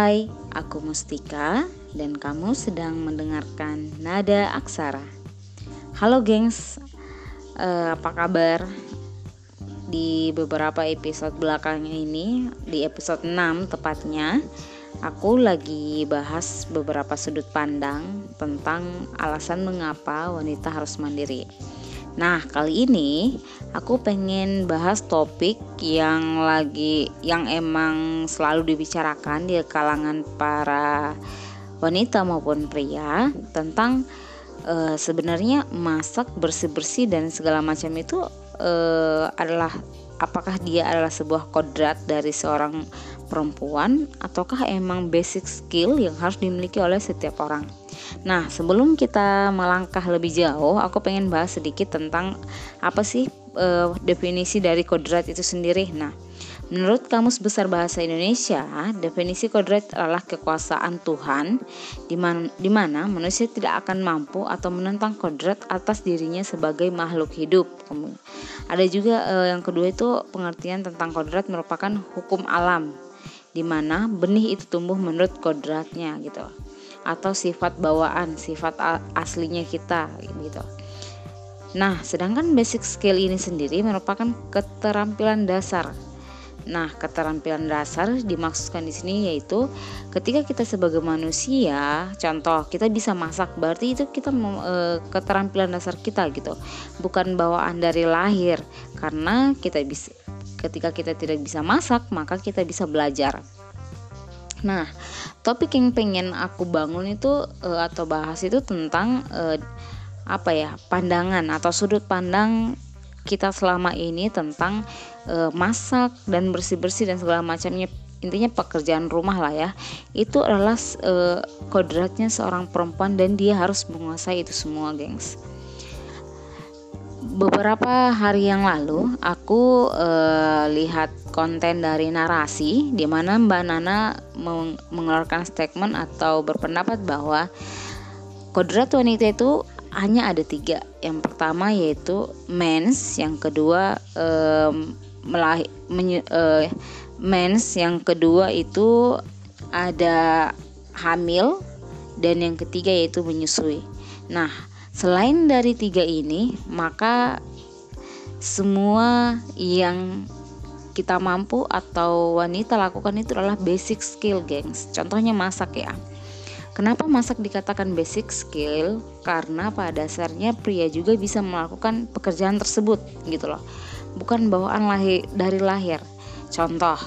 Hai, aku Mustika dan kamu sedang mendengarkan Nada Aksara. Halo gengs, uh, apa kabar? Di beberapa episode belakang ini, di episode 6 tepatnya, aku lagi bahas beberapa sudut pandang tentang alasan mengapa wanita harus mandiri. Nah, kali ini aku pengen bahas topik yang lagi yang emang selalu dibicarakan di kalangan para wanita maupun pria tentang uh, sebenarnya masak bersih-bersih dan segala macam itu uh, adalah apakah dia adalah sebuah kodrat dari seorang perempuan ataukah emang basic skill yang harus dimiliki oleh setiap orang. Nah, sebelum kita melangkah lebih jauh, aku pengen bahas sedikit tentang apa sih uh, definisi dari kodrat itu sendiri. Nah, menurut Kamus Besar Bahasa Indonesia, definisi kodrat adalah kekuasaan Tuhan di mana, manusia tidak akan mampu atau menentang kodrat atas dirinya sebagai makhluk hidup. Ada juga uh, yang kedua itu pengertian tentang kodrat merupakan hukum alam di mana benih itu tumbuh menurut kodratnya gitu atau sifat bawaan sifat aslinya kita gitu nah sedangkan basic skill ini sendiri merupakan keterampilan dasar Nah, keterampilan dasar dimaksudkan di sini yaitu ketika kita sebagai manusia, contoh kita bisa masak, berarti itu kita e, keterampilan dasar kita gitu, bukan bawaan dari lahir. Karena kita bisa ketika kita tidak bisa masak, maka kita bisa belajar. Nah, topik yang pengen aku bangun itu uh, atau bahas itu tentang uh, apa ya pandangan atau sudut pandang kita selama ini tentang uh, masak dan bersih bersih dan segala macamnya. Intinya pekerjaan rumah lah ya. Itu adalah kodratnya seorang perempuan dan dia harus menguasai itu semua gengs beberapa hari yang lalu aku uh, lihat konten dari narasi di mana Mbak Nana meng mengeluarkan statement atau berpendapat bahwa kodrat wanita itu hanya ada tiga. Yang pertama yaitu mens, yang kedua um, uh, mens, yang kedua itu ada hamil dan yang ketiga yaitu menyusui. Nah, Selain dari tiga ini, maka semua yang kita mampu atau wanita lakukan itu adalah basic skill, gengs. Contohnya masak ya. Kenapa masak dikatakan basic skill? Karena pada dasarnya pria juga bisa melakukan pekerjaan tersebut, gitu loh. Bukan bawaan lahir dari lahir. Contoh,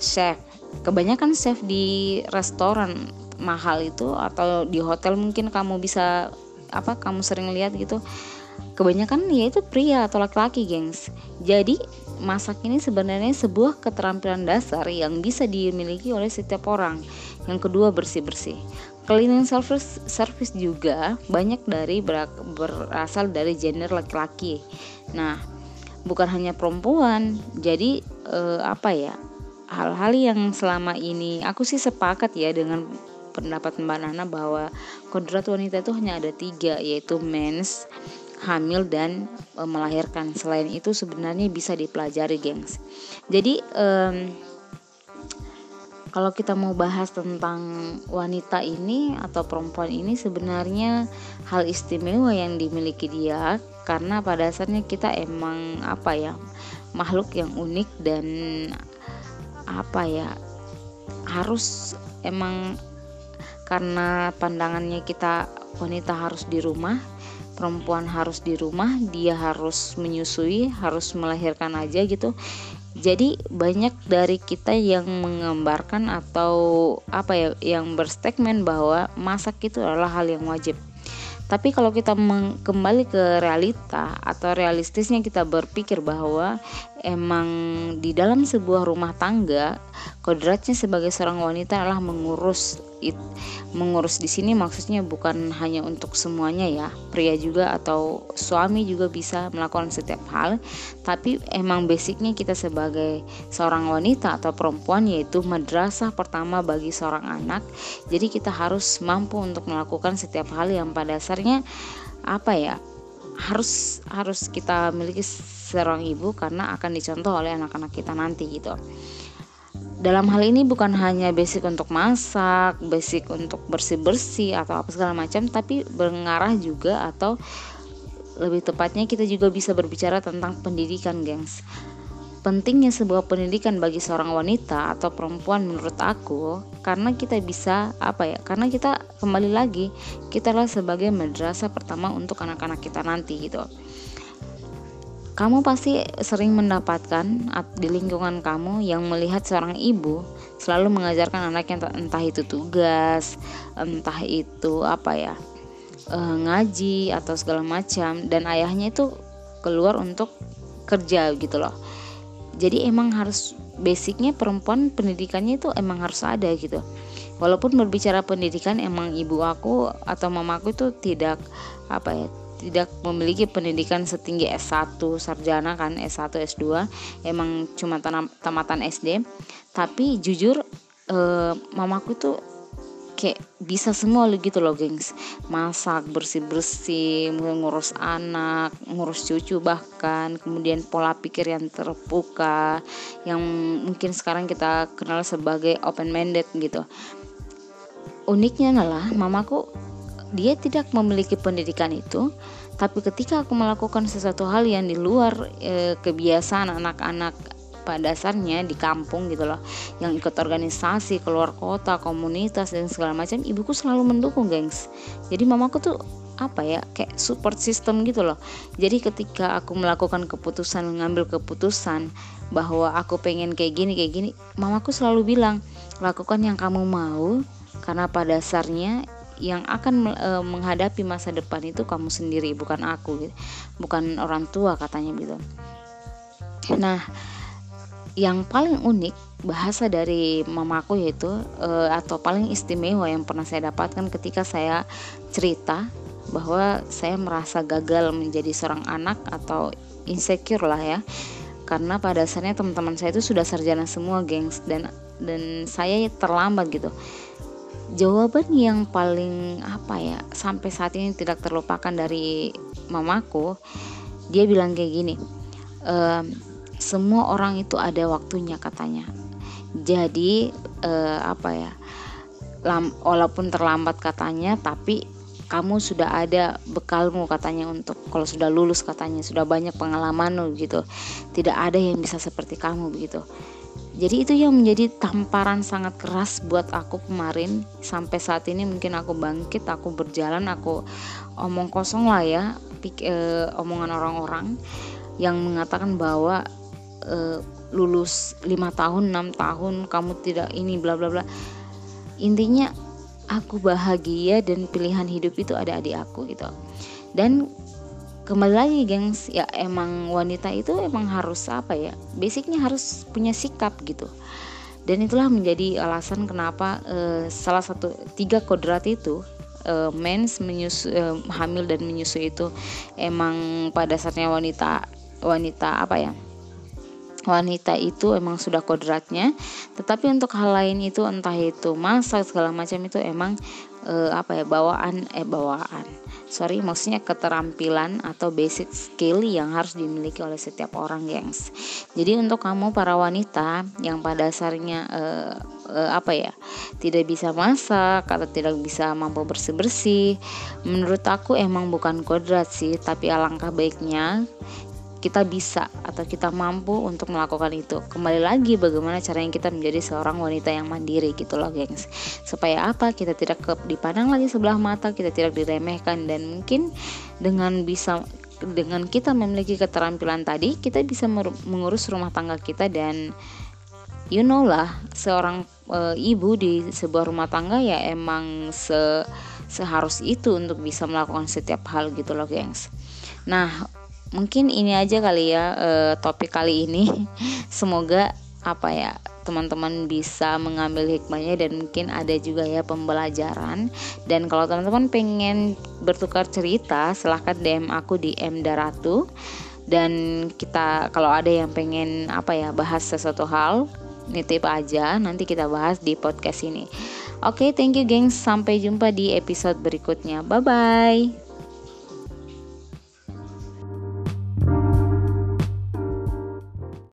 chef. Kebanyakan chef di restoran mahal itu atau di hotel mungkin kamu bisa apa kamu sering lihat gitu kebanyakan ya itu pria atau laki-laki gengs. Jadi masak ini sebenarnya sebuah keterampilan dasar yang bisa dimiliki oleh setiap orang. Yang kedua bersih-bersih. Cleaning service service juga banyak dari berasal dari gender laki-laki. Nah bukan hanya perempuan jadi eh, apa ya hal-hal yang selama ini aku sih sepakat ya dengan pendapat Mbak Nana bahwa kodrat wanita itu hanya ada tiga yaitu mens, hamil dan e, melahirkan. Selain itu sebenarnya bisa dipelajari, gengs. Jadi um, kalau kita mau bahas tentang wanita ini atau perempuan ini sebenarnya hal istimewa yang dimiliki dia karena pada dasarnya kita emang apa ya makhluk yang unik dan apa ya harus emang karena pandangannya kita wanita harus di rumah perempuan harus di rumah dia harus menyusui harus melahirkan aja gitu. Jadi banyak dari kita yang menggambarkan atau apa ya yang berstatement bahwa masak itu adalah hal yang wajib. Tapi kalau kita kembali ke realita atau realistisnya kita berpikir bahwa emang di dalam sebuah rumah tangga kodratnya sebagai seorang wanita adalah mengurus it, mengurus di sini maksudnya bukan hanya untuk semuanya ya. Pria juga atau suami juga bisa melakukan setiap hal tapi emang basicnya kita sebagai seorang wanita atau perempuan yaitu madrasah pertama bagi seorang anak. Jadi kita harus mampu untuk melakukan setiap hal yang pada dasarnya apa ya harus harus kita miliki seorang ibu karena akan dicontoh oleh anak-anak kita nanti gitu dalam hal ini bukan hanya basic untuk masak, basic untuk bersih-bersih atau apa segala macam, tapi mengarah juga atau lebih tepatnya kita juga bisa berbicara tentang pendidikan, gengs. Pentingnya sebuah pendidikan bagi seorang wanita atau perempuan menurut aku karena kita bisa apa ya? Karena kita kembali lagi kita lah sebagai madrasah pertama untuk anak-anak kita nanti gitu kamu pasti sering mendapatkan di lingkungan kamu yang melihat seorang ibu selalu mengajarkan anaknya entah itu tugas, entah itu apa ya, e, ngaji atau segala macam dan ayahnya itu keluar untuk kerja gitu loh. Jadi emang harus basicnya perempuan pendidikannya itu emang harus ada gitu. Walaupun berbicara pendidikan emang ibu aku atau mamaku itu tidak apa ya tidak memiliki pendidikan setinggi S1 sarjana kan S1 S2 emang cuma tamatan SD tapi jujur eh, mamaku tuh kayak bisa semua gitu loh gengs. Masak bersih bersih ngurus anak ngurus cucu bahkan kemudian pola pikir yang terbuka yang mungkin sekarang kita kenal sebagai open minded gitu. Uniknya adalah mamaku dia tidak memiliki pendidikan itu tapi ketika aku melakukan sesuatu hal yang di luar e, kebiasaan anak-anak pada dasarnya di kampung gitu loh yang ikut organisasi keluar kota komunitas dan segala macam ibuku selalu mendukung gengs. Jadi mamaku tuh apa ya kayak support system gitu loh. Jadi ketika aku melakukan keputusan mengambil keputusan bahwa aku pengen kayak gini kayak gini mamaku selalu bilang lakukan yang kamu mau karena pada dasarnya yang akan e, menghadapi masa depan itu kamu sendiri bukan aku gitu. bukan orang tua katanya gitu. Nah yang paling unik bahasa dari mamaku yaitu e, atau paling istimewa yang pernah saya dapatkan ketika saya cerita bahwa saya merasa gagal menjadi seorang anak atau insecure lah ya. Karena pada dasarnya teman-teman saya itu sudah sarjana semua gengs dan dan saya terlambat gitu jawaban yang paling apa ya sampai saat ini tidak terlupakan dari mamaku dia bilang kayak gini e, semua orang itu ada waktunya katanya. Jadi e, apa ya lam, walaupun terlambat katanya tapi kamu sudah ada bekalmu katanya untuk kalau sudah lulus katanya sudah banyak pengalaman gitu. Tidak ada yang bisa seperti kamu begitu jadi itu yang menjadi tamparan sangat keras buat aku kemarin. Sampai saat ini mungkin aku bangkit aku berjalan aku omong kosong lah ya pik, eh, omongan orang-orang yang mengatakan bahwa eh, lulus lima tahun enam tahun kamu tidak ini bla bla bla. Intinya aku bahagia dan pilihan hidup itu ada adik aku gitu. Dan kembali lagi gengs. Ya emang wanita itu emang harus apa ya? Basicnya harus punya sikap gitu. Dan itulah menjadi alasan kenapa uh, salah satu tiga kodrat itu uh, mens menyusu, uh, hamil dan menyusui itu emang pada dasarnya wanita wanita apa ya? Wanita itu emang sudah kodratnya. Tetapi untuk hal lain itu entah itu masak segala macam itu emang uh, apa ya bawaan eh bawaan. Sorry maksudnya keterampilan atau basic skill yang harus dimiliki oleh setiap orang gengs. Jadi untuk kamu para wanita yang pada dasarnya uh, uh, apa ya tidak bisa masak atau tidak bisa mampu bersih bersih menurut aku emang bukan kodrat sih tapi alangkah baiknya kita bisa atau kita mampu untuk melakukan itu. Kembali lagi bagaimana caranya kita menjadi seorang wanita yang mandiri gitu loh, gengs. Supaya apa? Kita tidak ke, dipandang lagi sebelah mata, kita tidak diremehkan dan mungkin dengan bisa dengan kita memiliki keterampilan tadi, kita bisa mengurus rumah tangga kita dan you know lah, seorang e, ibu di sebuah rumah tangga ya emang se seharus itu untuk bisa melakukan setiap hal gitu loh, gengs. Nah, mungkin ini aja kali ya uh, topik kali ini. Semoga apa ya teman-teman bisa mengambil hikmahnya dan mungkin ada juga ya pembelajaran. Dan kalau teman-teman pengen bertukar cerita silahkan DM aku di M Daratu. Dan kita kalau ada yang pengen apa ya bahas sesuatu hal nitip aja. Nanti kita bahas di podcast ini. Oke okay, thank you gengs sampai jumpa di episode berikutnya. Bye bye